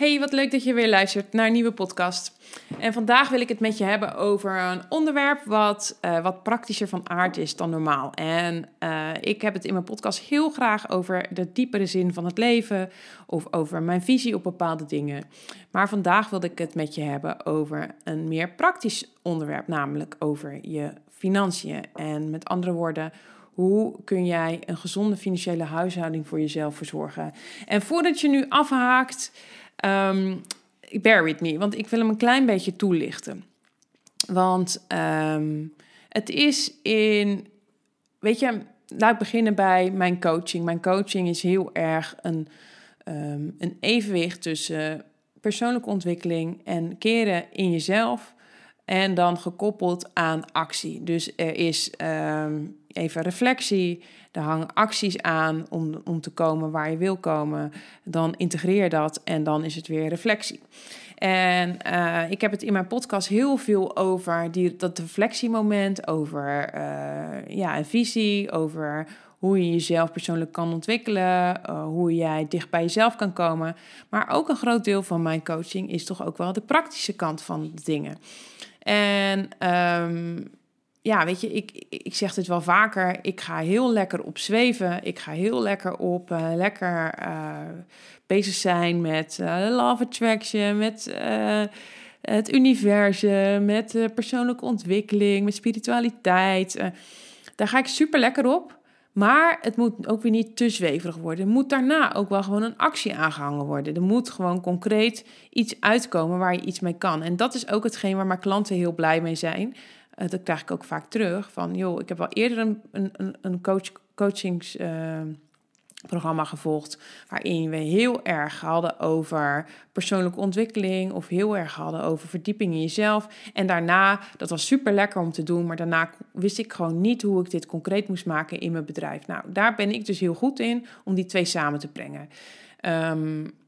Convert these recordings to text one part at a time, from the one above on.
Hey, wat leuk dat je weer luistert naar een nieuwe podcast. En vandaag wil ik het met je hebben over een onderwerp wat uh, wat praktischer van aard is dan normaal. En uh, ik heb het in mijn podcast heel graag over de diepere zin van het leven of over mijn visie op bepaalde dingen. Maar vandaag wil ik het met je hebben over een meer praktisch onderwerp, namelijk over je financiën. En met andere woorden, hoe kun jij een gezonde financiële huishouding voor jezelf verzorgen? En voordat je nu afhaakt, um, bear with me, want ik wil hem een klein beetje toelichten. Want um, het is in, weet je, laat ik beginnen bij mijn coaching. Mijn coaching is heel erg een, um, een evenwicht tussen persoonlijke ontwikkeling en keren in jezelf. En dan gekoppeld aan actie. Dus er is um, even reflectie. Er hangen acties aan om, om te komen waar je wil komen. Dan integreer dat en dan is het weer reflectie. En uh, ik heb het in mijn podcast heel veel over die, dat reflectiemoment, over uh, ja, een visie, over hoe je jezelf persoonlijk kan ontwikkelen, uh, hoe jij dicht bij jezelf kan komen. Maar ook een groot deel van mijn coaching is toch ook wel de praktische kant van dingen. En um, ja, weet je, ik, ik zeg dit wel vaker. Ik ga heel lekker op zweven. Ik ga heel lekker op uh, lekker uh, bezig zijn met uh, love attraction, met het universum, met persoonlijke ontwikkeling, met spiritualiteit. daar ga ik super lekker op. Maar het moet ook weer niet te zweverig worden. Er moet daarna ook wel gewoon een actie aangehangen worden. Er moet gewoon concreet iets uitkomen waar je iets mee kan. En dat is ook hetgeen waar mijn klanten heel blij mee zijn. Uh, dat krijg ik ook vaak terug. Van, joh, ik heb al eerder een, een, een coach, coachingsprogramma uh, gevolgd... waarin we heel erg hadden over persoonlijke ontwikkeling... of heel erg hadden over verdieping in jezelf. En daarna, dat was super lekker om te doen... maar daarna wist ik gewoon niet hoe ik dit concreet moest maken in mijn bedrijf. Nou, daar ben ik dus heel goed in om die twee samen te brengen. Um,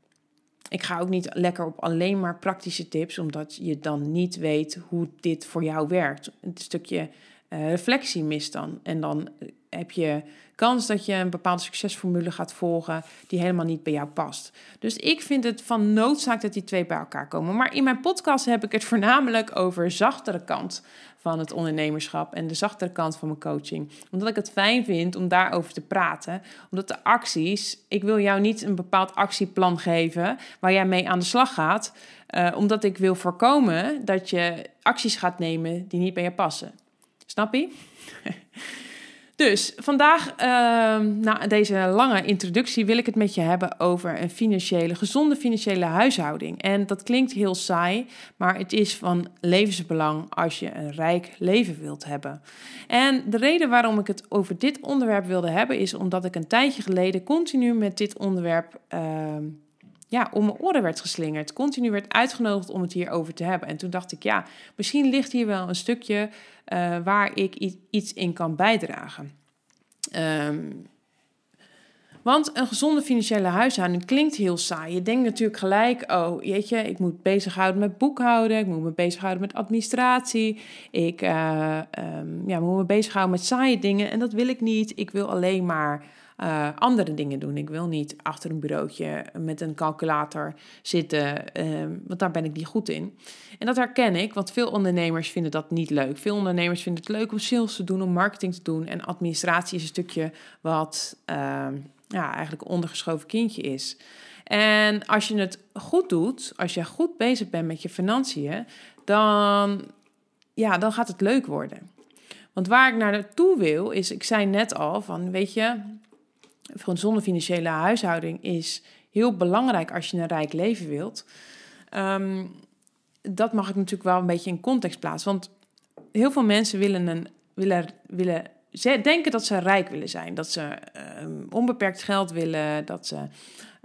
ik ga ook niet lekker op alleen maar praktische tips, omdat je dan niet weet hoe dit voor jou werkt. Een stukje reflectie mist dan. En dan heb je kans dat je een bepaalde succesformule gaat volgen die helemaal niet bij jou past. Dus ik vind het van noodzaak dat die twee bij elkaar komen. Maar in mijn podcast heb ik het voornamelijk over zachtere kant van het ondernemerschap en de zachtere kant van mijn coaching. Omdat ik het fijn vind om daarover te praten. Omdat de acties, ik wil jou niet een bepaald actieplan geven waar jij mee aan de slag gaat. Uh, omdat ik wil voorkomen dat je acties gaat nemen die niet bij je passen. Snap je? Dus vandaag, uh, na deze lange introductie, wil ik het met je hebben over een financiële, gezonde financiële huishouding. En dat klinkt heel saai, maar het is van levensbelang als je een rijk leven wilt hebben. En de reden waarom ik het over dit onderwerp wilde hebben, is omdat ik een tijdje geleden continu met dit onderwerp. Uh, ja, om mijn oren werd geslingerd. Continu werd uitgenodigd om het hierover te hebben. En toen dacht ik, ja, misschien ligt hier wel een stukje uh, waar ik iets in kan bijdragen. Um, want een gezonde financiële huishouding klinkt heel saai. Je denkt natuurlijk gelijk, oh jeetje, ik moet bezighouden met boekhouden, ik moet me bezighouden met administratie, ik uh, um, ja, moet me bezighouden met saaie dingen en dat wil ik niet. Ik wil alleen maar uh, andere dingen doen. Ik wil niet achter een bureautje met een calculator zitten, uh, want daar ben ik niet goed in. En dat herken ik, want veel ondernemers vinden dat niet leuk. Veel ondernemers vinden het leuk om sales te doen, om marketing te doen. En administratie is een stukje wat uh, ja, eigenlijk ondergeschoven kindje is. En als je het goed doet, als je goed bezig bent met je financiën, dan, ja, dan gaat het leuk worden. Want waar ik naar naartoe wil, is, ik zei net al, van weet je, een gezonde financiële huishouding is heel belangrijk als je een rijk leven wilt. Um, dat mag ik natuurlijk wel een beetje in context plaatsen. Want heel veel mensen willen, een, willen, willen denken dat ze rijk willen zijn. Dat ze um, onbeperkt geld willen. Dat ze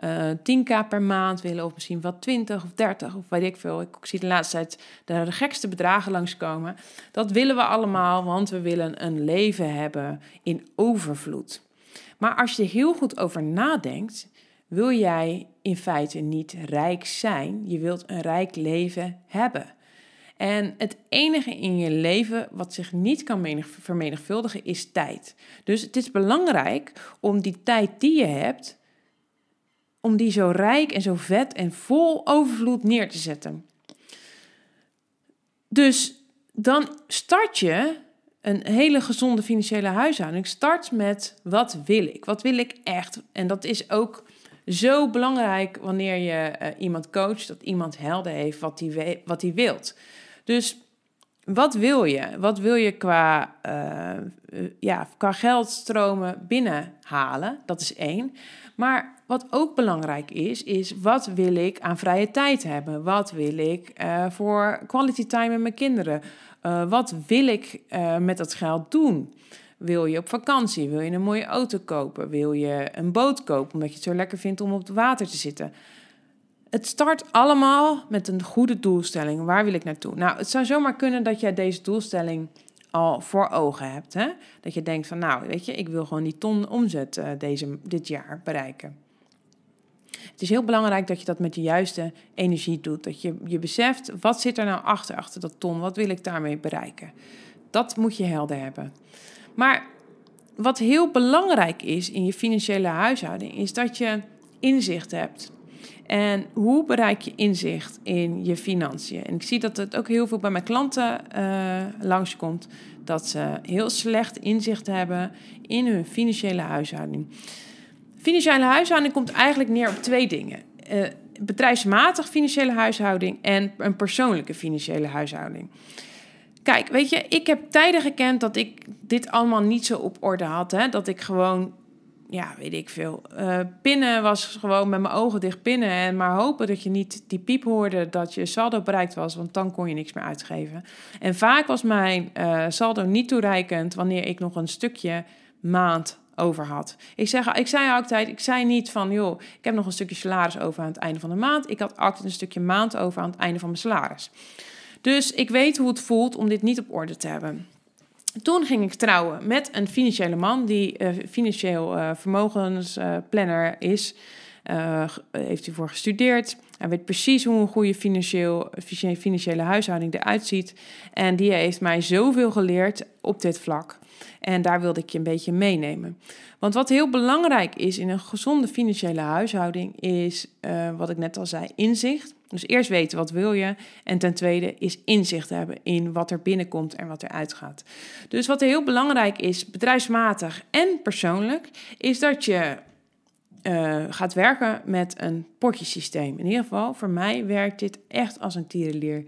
uh, eh, 10k per maand willen. Of misschien wel 20 of 30 of weet ik veel. Ik zie de laatste tijd de gekste bedragen langskomen. Dat willen we allemaal, want we willen een leven hebben in overvloed. Maar als je heel goed over nadenkt, wil jij in feite niet rijk zijn. Je wilt een rijk leven hebben. En het enige in je leven wat zich niet kan vermenigvuldigen is tijd. Dus het is belangrijk om die tijd die je hebt, om die zo rijk en zo vet en vol overvloed neer te zetten. Dus dan start je een hele gezonde financiële huishouding. Start met wat wil ik? Wat wil ik echt? En dat is ook zo belangrijk wanneer je uh, iemand coacht, dat iemand helder heeft wat hij wat hij wilt. Dus wat wil je? Wat wil je qua, uh, ja, qua geldstromen binnenhalen? Dat is één. Maar wat ook belangrijk is, is wat wil ik aan vrije tijd hebben? Wat wil ik voor quality time met mijn kinderen? Wat wil ik met dat geld doen? Wil je op vakantie? Wil je een mooie auto kopen? Wil je een boot kopen omdat je het zo lekker vindt om op het water te zitten? Het start allemaal met een goede doelstelling. Waar wil ik naartoe? Nou, het zou zomaar kunnen dat jij deze doelstelling al voor ogen hebt. Hè? Dat je denkt van, nou, weet je, ik wil gewoon die ton omzet uh, deze, dit jaar bereiken. Het is heel belangrijk dat je dat met de juiste energie doet. Dat je je beseft, wat zit er nou achter, achter dat ton? Wat wil ik daarmee bereiken? Dat moet je helder hebben. Maar wat heel belangrijk is in je financiële huishouding, is dat je inzicht hebt. En hoe bereik je inzicht in je financiën? En ik zie dat het ook heel veel bij mijn klanten uh, langskomt. Dat ze heel slecht inzicht hebben in hun financiële huishouding. Financiële huishouding komt eigenlijk neer op twee dingen. Uh, bedrijfsmatig financiële huishouding en een persoonlijke financiële huishouding. Kijk, weet je, ik heb tijden gekend dat ik dit allemaal niet zo op orde had. Hè? Dat ik gewoon, ja, weet ik veel. Uh, pinnen was gewoon met mijn ogen dicht pinnen. En maar hopen dat je niet die piep hoorde dat je saldo bereikt was. Want dan kon je niks meer uitgeven. En vaak was mijn uh, saldo niet toereikend wanneer ik nog een stukje maand over had. Ik, zeg, ik zei altijd, ik zei niet van, joh, ik heb nog een stukje salaris over aan het einde van de maand. Ik had altijd een stukje maand over aan het einde van mijn salaris. Dus ik weet hoe het voelt om dit niet op orde te hebben. Toen ging ik trouwen met een financiële man die uh, financieel uh, vermogensplanner is. Uh, heeft hij voor gestudeerd. Hij weet precies hoe een goede financieel, financiële huishouding eruit ziet. En die heeft mij zoveel geleerd op dit vlak. En daar wilde ik je een beetje meenemen. Want wat heel belangrijk is in een gezonde financiële huishouding, is wat ik net al zei: inzicht. Dus eerst weten wat wil je. En ten tweede is inzicht hebben in wat er binnenkomt en wat er uitgaat. Dus wat heel belangrijk is, bedrijfsmatig en persoonlijk, is dat je uh, gaat werken met een potjesysteem. In ieder geval, voor mij werkt dit echt als een tierenleer.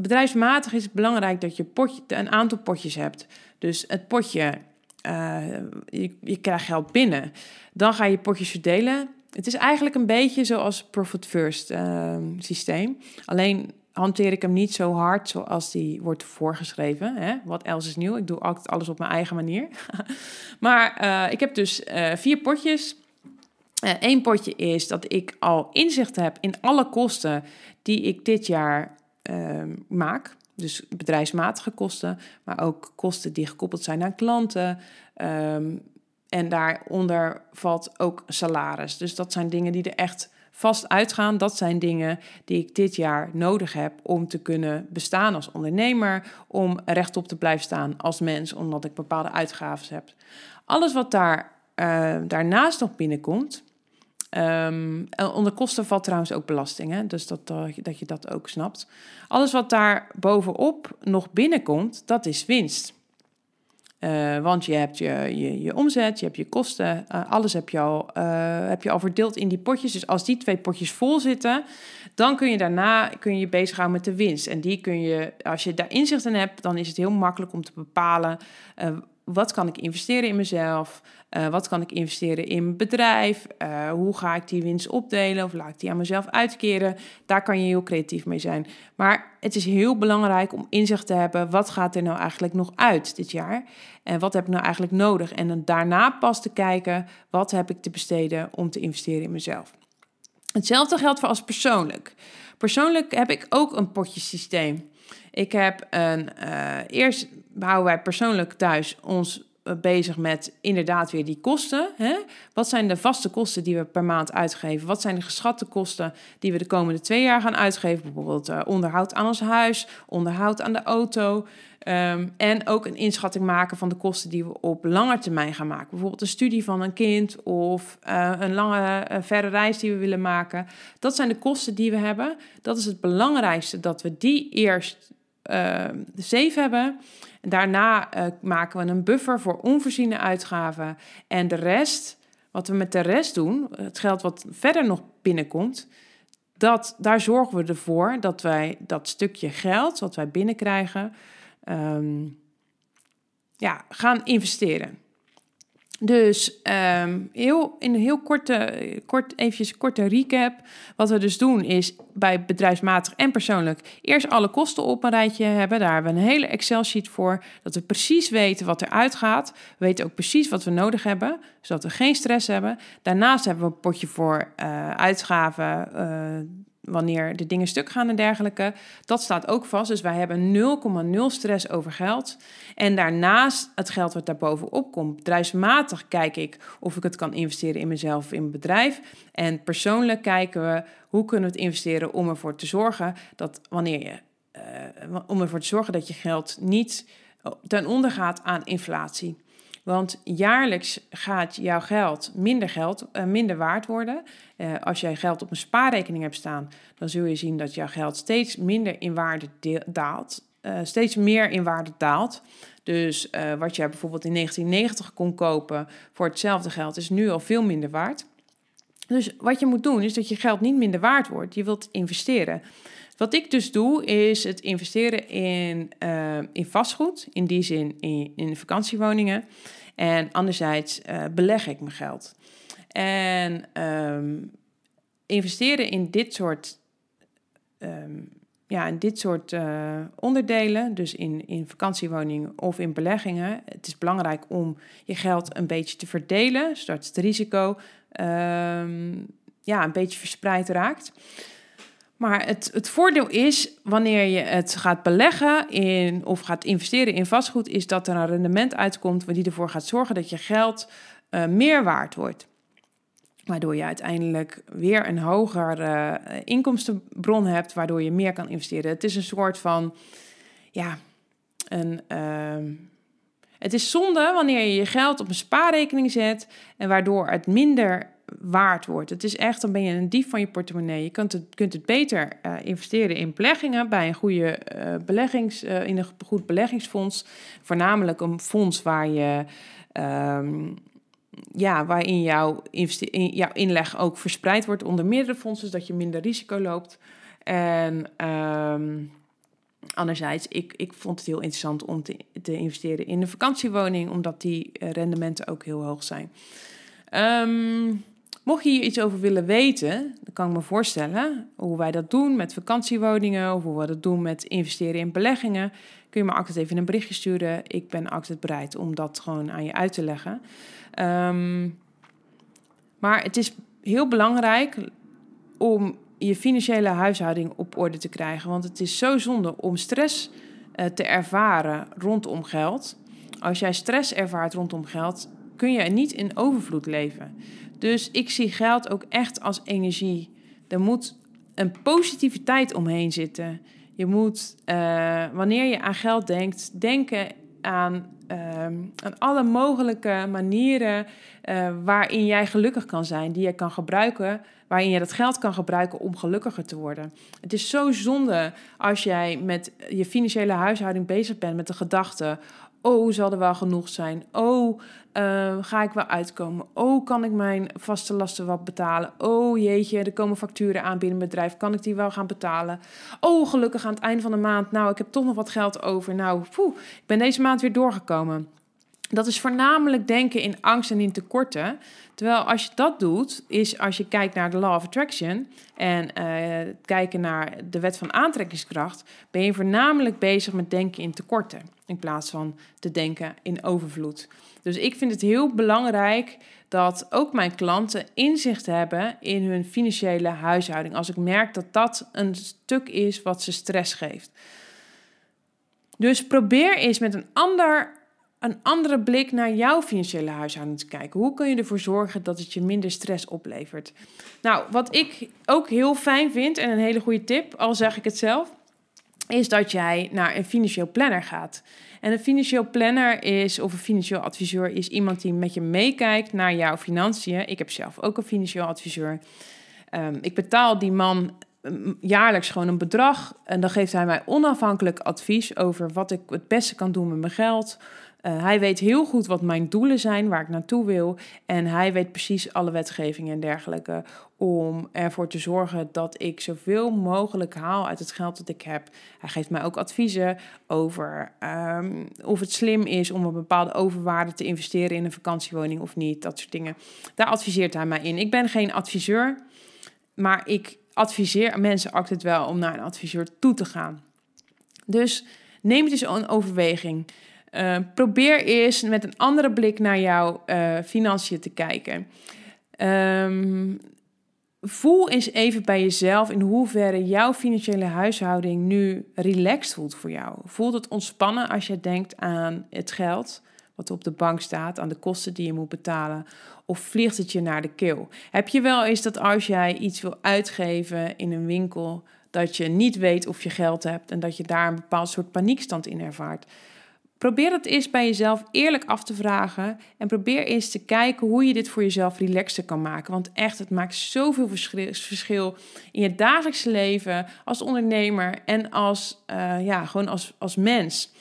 Bedrijfsmatig is het belangrijk dat je potje, een aantal potjes hebt. Dus het potje, uh, je, je krijgt geld binnen. Dan ga je potjes verdelen het is eigenlijk een beetje zoals Profit First uh, systeem. Alleen hanteer ik hem niet zo hard zoals die wordt voorgeschreven. Hè? Wat else is nieuw? Ik doe altijd alles op mijn eigen manier. maar uh, ik heb dus vier potjes. Eén potje is dat ik al inzicht heb in alle kosten die ik dit jaar ehm, maak. Dus bedrijfsmatige kosten, maar ook kosten die gekoppeld zijn aan klanten. Um, en daaronder valt ook salaris. Dus dat zijn dingen die er echt vast uitgaan. Dat zijn dingen die ik dit jaar nodig heb om te kunnen bestaan als ondernemer, om rechtop te blijven staan als mens, omdat ik bepaalde uitgaven heb. Alles wat daar, uh, daarnaast nog binnenkomt. Um, onder kosten valt trouwens ook belasting, hè? dus dat, uh, dat je dat ook snapt. Alles wat daar bovenop nog binnenkomt, dat is winst. Uh, want je hebt je, je, je, omzet, je hebt je kosten, uh, alles heb je, al, heb je al verdeeld in die potjes. Dus als die twee potjes vol zitten, dan kun je daarna kun je bezighouden met de winst. En die kun je, als je daar inzicht in hebt, dan is het heel makkelijk om te bepalen wat kan ik investeren in mezelf? Uh, wat kan ik investeren in mijn bedrijf? Uh, hoe ga ik die winst opdelen of laat ik die aan mezelf uitkeren? Daar kan je heel creatief mee zijn. Maar het is heel belangrijk om inzicht te hebben: wat gaat er nou eigenlijk nog uit dit jaar? En wat heb ik nou eigenlijk nodig? En dan daarna pas te kijken: wat heb ik te besteden om te investeren in mezelf? Hetzelfde geldt voor als persoonlijk. Persoonlijk heb ik ook een potjesysteem. Ik heb een. Uh, eerst houden wij persoonlijk thuis ons eh, bezig met inderdaad weer die kosten. Hè? Wat zijn de vaste kosten die we per maand uitgeven? Wat zijn de geschatte kosten die we de komende twee jaar gaan uitgeven? Bijvoorbeeld uh, onderhoud aan ons huis, onderhoud aan de auto. Ehm, en ook een inschatting maken van de kosten die we op lange termijn gaan maken. Bijvoorbeeld een studie van een kind of uh, een lange, verre reis die we willen maken. Dat zijn de kosten die we hebben. Dat is het belangrijkste, dat we die eerst uh, safe hebben. Daarna maken we een buffer voor onvoorziene uitgaven. En de rest, wat we met de rest doen, het geld wat verder nog binnenkomt, dat, daar zorgen we ervoor dat wij dat stukje geld wat wij binnenkrijgen, um, ja, gaan investeren. Dus um, heel, in een heel korte, kort, eventjes korte recap. Wat we dus doen is bij bedrijfsmatig en persoonlijk eerst alle kosten op een rijtje hebben. Daar hebben we een hele Excel-sheet voor. Dat we precies weten wat eruit gaat. We weten ook precies wat we nodig hebben, zodat we geen stress hebben. Daarnaast hebben we een potje voor uh, uitgaven. Uh, wanneer de dingen stuk gaan en dergelijke. Dat staat ook vast. Dus wij hebben 0,0 stress over geld. En daarnaast het geld wat daarbovenop komt. Bedrijfsmatig kijk ik of ik het kan investeren in mezelf of in mijn bedrijf. En persoonlijk kijken we hoe kunnen we het investeren om ervoor te zorgen dat wanneer je. Uh, om ervoor te zorgen dat je geld niet ten onder gaat aan inflatie. Want jaarlijks gaat jouw geld minder geld, uh, minder waard worden. Uh, als jij geld op een spaarrekening hebt staan, dan zul je zien dat jouw geld steeds minder in waarde daalt. Uh, steeds meer in waarde daalt. Dus wat jij bijvoorbeeld in 1990 kon kopen voor hetzelfde geld, is nu al veel minder waard. Dus wat je moet doen, is dat je geld niet minder waard wordt. Je wilt investeren. Wat ik dus doe, is het investeren in, uh, in vastgoed, in die zin in, in vakantiewoningen. En anderzijds uh, beleg ik mijn geld. En um, investeren in dit soort, um, ja, in dit soort uh, onderdelen, dus in, in vakantiewoningen of in beleggingen. Het is belangrijk om je geld een beetje te verdelen, zodat het risico um, ja, een beetje verspreid raakt. Maar het, het voordeel is, wanneer je het gaat beleggen in, of gaat investeren in vastgoed, is dat er een rendement uitkomt die ervoor gaat zorgen dat je geld uh, meer waard wordt. Waardoor je uiteindelijk weer een hogere uh, inkomstenbron hebt, waardoor je meer kan investeren. Het is een soort van, ja, een. Uh, het is zonde wanneer je je geld op een spaarrekening zet en waardoor het minder waard wordt. Het is echt, dan ben je een dief van je portemonnee. Je kunt het, kunt het beter uh, investeren in beleggingen bij een goede uh, beleggings, uh, in een goed beleggingsfonds. Voornamelijk een fonds waar je. Um, ja, waarin jouw, in, jouw inleg ook verspreid wordt onder meerdere fondsen, zodat je minder risico loopt. En um, anderzijds, ik, ik vond het heel interessant om te, te investeren in een vakantiewoning, omdat die rendementen ook heel hoog zijn. Um, Mocht je hier iets over willen weten, dan kan ik me voorstellen hoe wij dat doen met vakantiewoningen of hoe we dat doen met investeren in beleggingen. Kun je me altijd even een berichtje sturen. Ik ben altijd bereid om dat gewoon aan je uit te leggen. Um, maar het is heel belangrijk om je financiële huishouding op orde te krijgen. Want het is zo zonde om stress uh, te ervaren rondom geld. Als jij stress ervaart rondom geld, kun je niet in overvloed leven. Dus ik zie geld ook echt als energie. Er moet een positiviteit omheen zitten. Je moet, uh, wanneer je aan geld denkt, denken aan, uh, aan alle mogelijke manieren uh, waarin jij gelukkig kan zijn, die je kan gebruiken, waarin je dat geld kan gebruiken om gelukkiger te worden. Het is zo zonde als jij met je financiële huishouding bezig bent met de gedachte: Oh, zal er wel genoeg zijn? Oh, uh, ga ik wel uitkomen? Oh, kan ik mijn vaste lasten wat betalen? Oh jeetje, er komen facturen aan binnen het bedrijf. Kan ik die wel gaan betalen? Oh, gelukkig aan het einde van de maand. Nou, ik heb toch nog wat geld over. Nou, poeh, ik ben deze maand weer doorgekomen. Dat is voornamelijk denken in angst en in tekorten. Terwijl als je dat doet, is als je kijkt naar de Law of Attraction en uh, kijken naar de wet van aantrekkingskracht, ben je voornamelijk bezig met denken in tekorten in plaats van te denken in overvloed. Dus ik vind het heel belangrijk dat ook mijn klanten inzicht hebben in hun financiële huishouding. Als ik merk dat dat een stuk is wat ze stress geeft. Dus probeer eens met een ander een andere blik naar jouw financiële huishouding te kijken. Hoe kun je ervoor zorgen dat het je minder stress oplevert? Nou, wat ik ook heel fijn vind en een hele goede tip, al zeg ik het zelf, is dat jij naar een financieel planner gaat. En een financieel planner is, of een financieel adviseur, is iemand die met je meekijkt naar jouw financiën. Ik heb zelf ook een financieel adviseur. Ehm, ik betaal die man mm, jaarlijks gewoon een bedrag. En dan geeft hij mij onafhankelijk advies over wat ik het beste kan doen met mijn geld. Uh, hij weet heel goed wat mijn doelen zijn, waar ik naartoe wil. En hij weet precies alle wetgevingen en dergelijke. Om ervoor te zorgen dat ik zoveel mogelijk haal uit het geld dat ik heb. Hij geeft mij ook adviezen over um, of het slim is om een bepaalde overwaarde te investeren in een vakantiewoning of niet. Dat soort dingen. Daar adviseert hij mij in. Ik ben geen adviseur, maar ik adviseer mensen altijd wel om naar een adviseur toe te gaan. Dus neem het eens een overweging. Uh, probeer eens met een andere blik naar jouw uh, financiën te kijken. Um, voel eens even bij jezelf in hoeverre jouw financiële huishouding nu relaxed voelt voor jou. Voelt het ontspannen als je denkt aan het geld wat op de bank staat, aan de kosten die je moet betalen? Of vliegt het je naar de keel? Heb je wel eens dat als jij iets wil uitgeven in een winkel, dat je niet weet of je geld hebt en dat je daar een bepaald soort paniekstand in ervaart? Probeer het eens bij jezelf eerlijk af te vragen. En probeer eens te kijken hoe je dit voor jezelf relaxter kan maken. Want echt, het maakt zoveel verschil in je dagelijkse leven als ondernemer en als, uh, ja, gewoon als, als mens.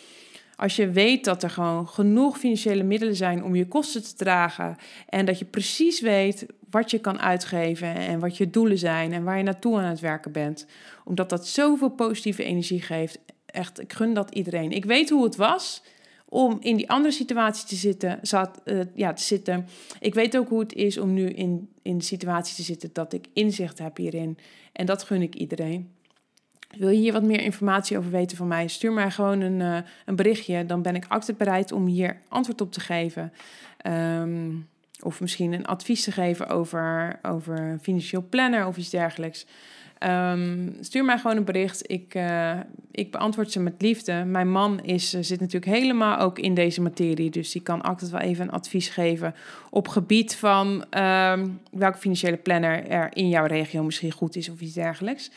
Als je weet dat er gewoon genoeg financiële middelen zijn om je kosten te dragen. En dat je precies weet wat je kan uitgeven en wat je doelen zijn en waar je naartoe aan het werken bent. Omdat dat zoveel positieve energie geeft echt, ik gun dat iedereen. Ik weet hoe het was om in die andere situatie te zitten, zat, uh, ja, te zitten. Ik weet ook hoe het is om nu in, in de situatie te zitten dat ik inzicht heb hierin. En dat gun ik iedereen. Wil je hier wat meer informatie over weten van mij? Stuur mij gewoon een, uh, een berichtje. Dan ben ik altijd bereid om hier antwoord op te geven. Um, of misschien een advies te geven over, over een financieel planner of iets dergelijks. Um, stuur mij gewoon een bericht. Ik, uh, ik beantwoord ze met liefde. Mijn man is, uh, zit natuurlijk helemaal ook in deze materie. Dus die kan altijd wel even een advies geven op gebied van um, welke financiële planner er in jouw regio misschien goed is of iets dergelijks.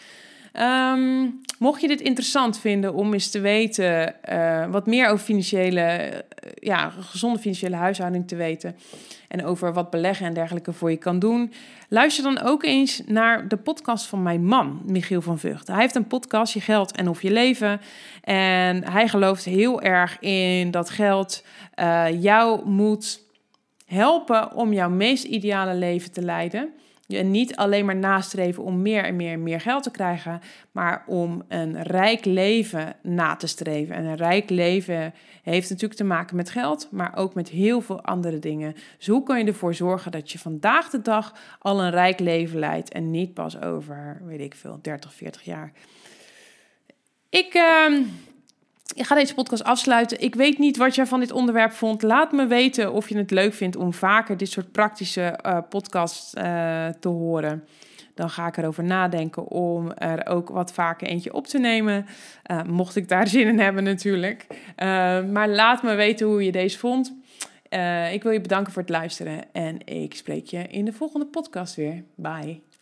Um, mocht je dit interessant vinden om eens te weten, uh, wat meer over financiële, uh, ja, gezonde financiële huishouding te weten en over wat beleggen en dergelijke voor je kan doen, luister dan ook eens naar de podcast van mijn man, Michiel van Vught. Hij heeft een podcast, Je Geld en Of Je Leven. En hij gelooft heel erg in dat geld uh, jou moet helpen om jouw meest ideale leven te leiden. Je niet alleen maar nastreven om meer en meer en meer geld te krijgen, maar om een rijk leven na te streven. En een rijk leven heeft natuurlijk te maken met geld, maar ook met heel veel andere dingen. Dus hoe kan je ervoor zorgen dat je vandaag de dag al een rijk leven leidt en niet pas over, weet ik veel, 30, 40 jaar? Ik. Uh, ik ga deze podcast afsluiten. Ik weet niet wat jij van dit onderwerp vond. Laat me weten of je het leuk vindt om vaker dit soort praktische uh, podcasts uh, te horen. Dan ga ik erover nadenken om er ook wat vaker eentje op te nemen. Uh, mocht ik daar zin in hebben natuurlijk. maar laat me weten hoe je deze vond. ik wil je bedanken voor het luisteren en ik spreek je in de volgende podcast weer. Bye.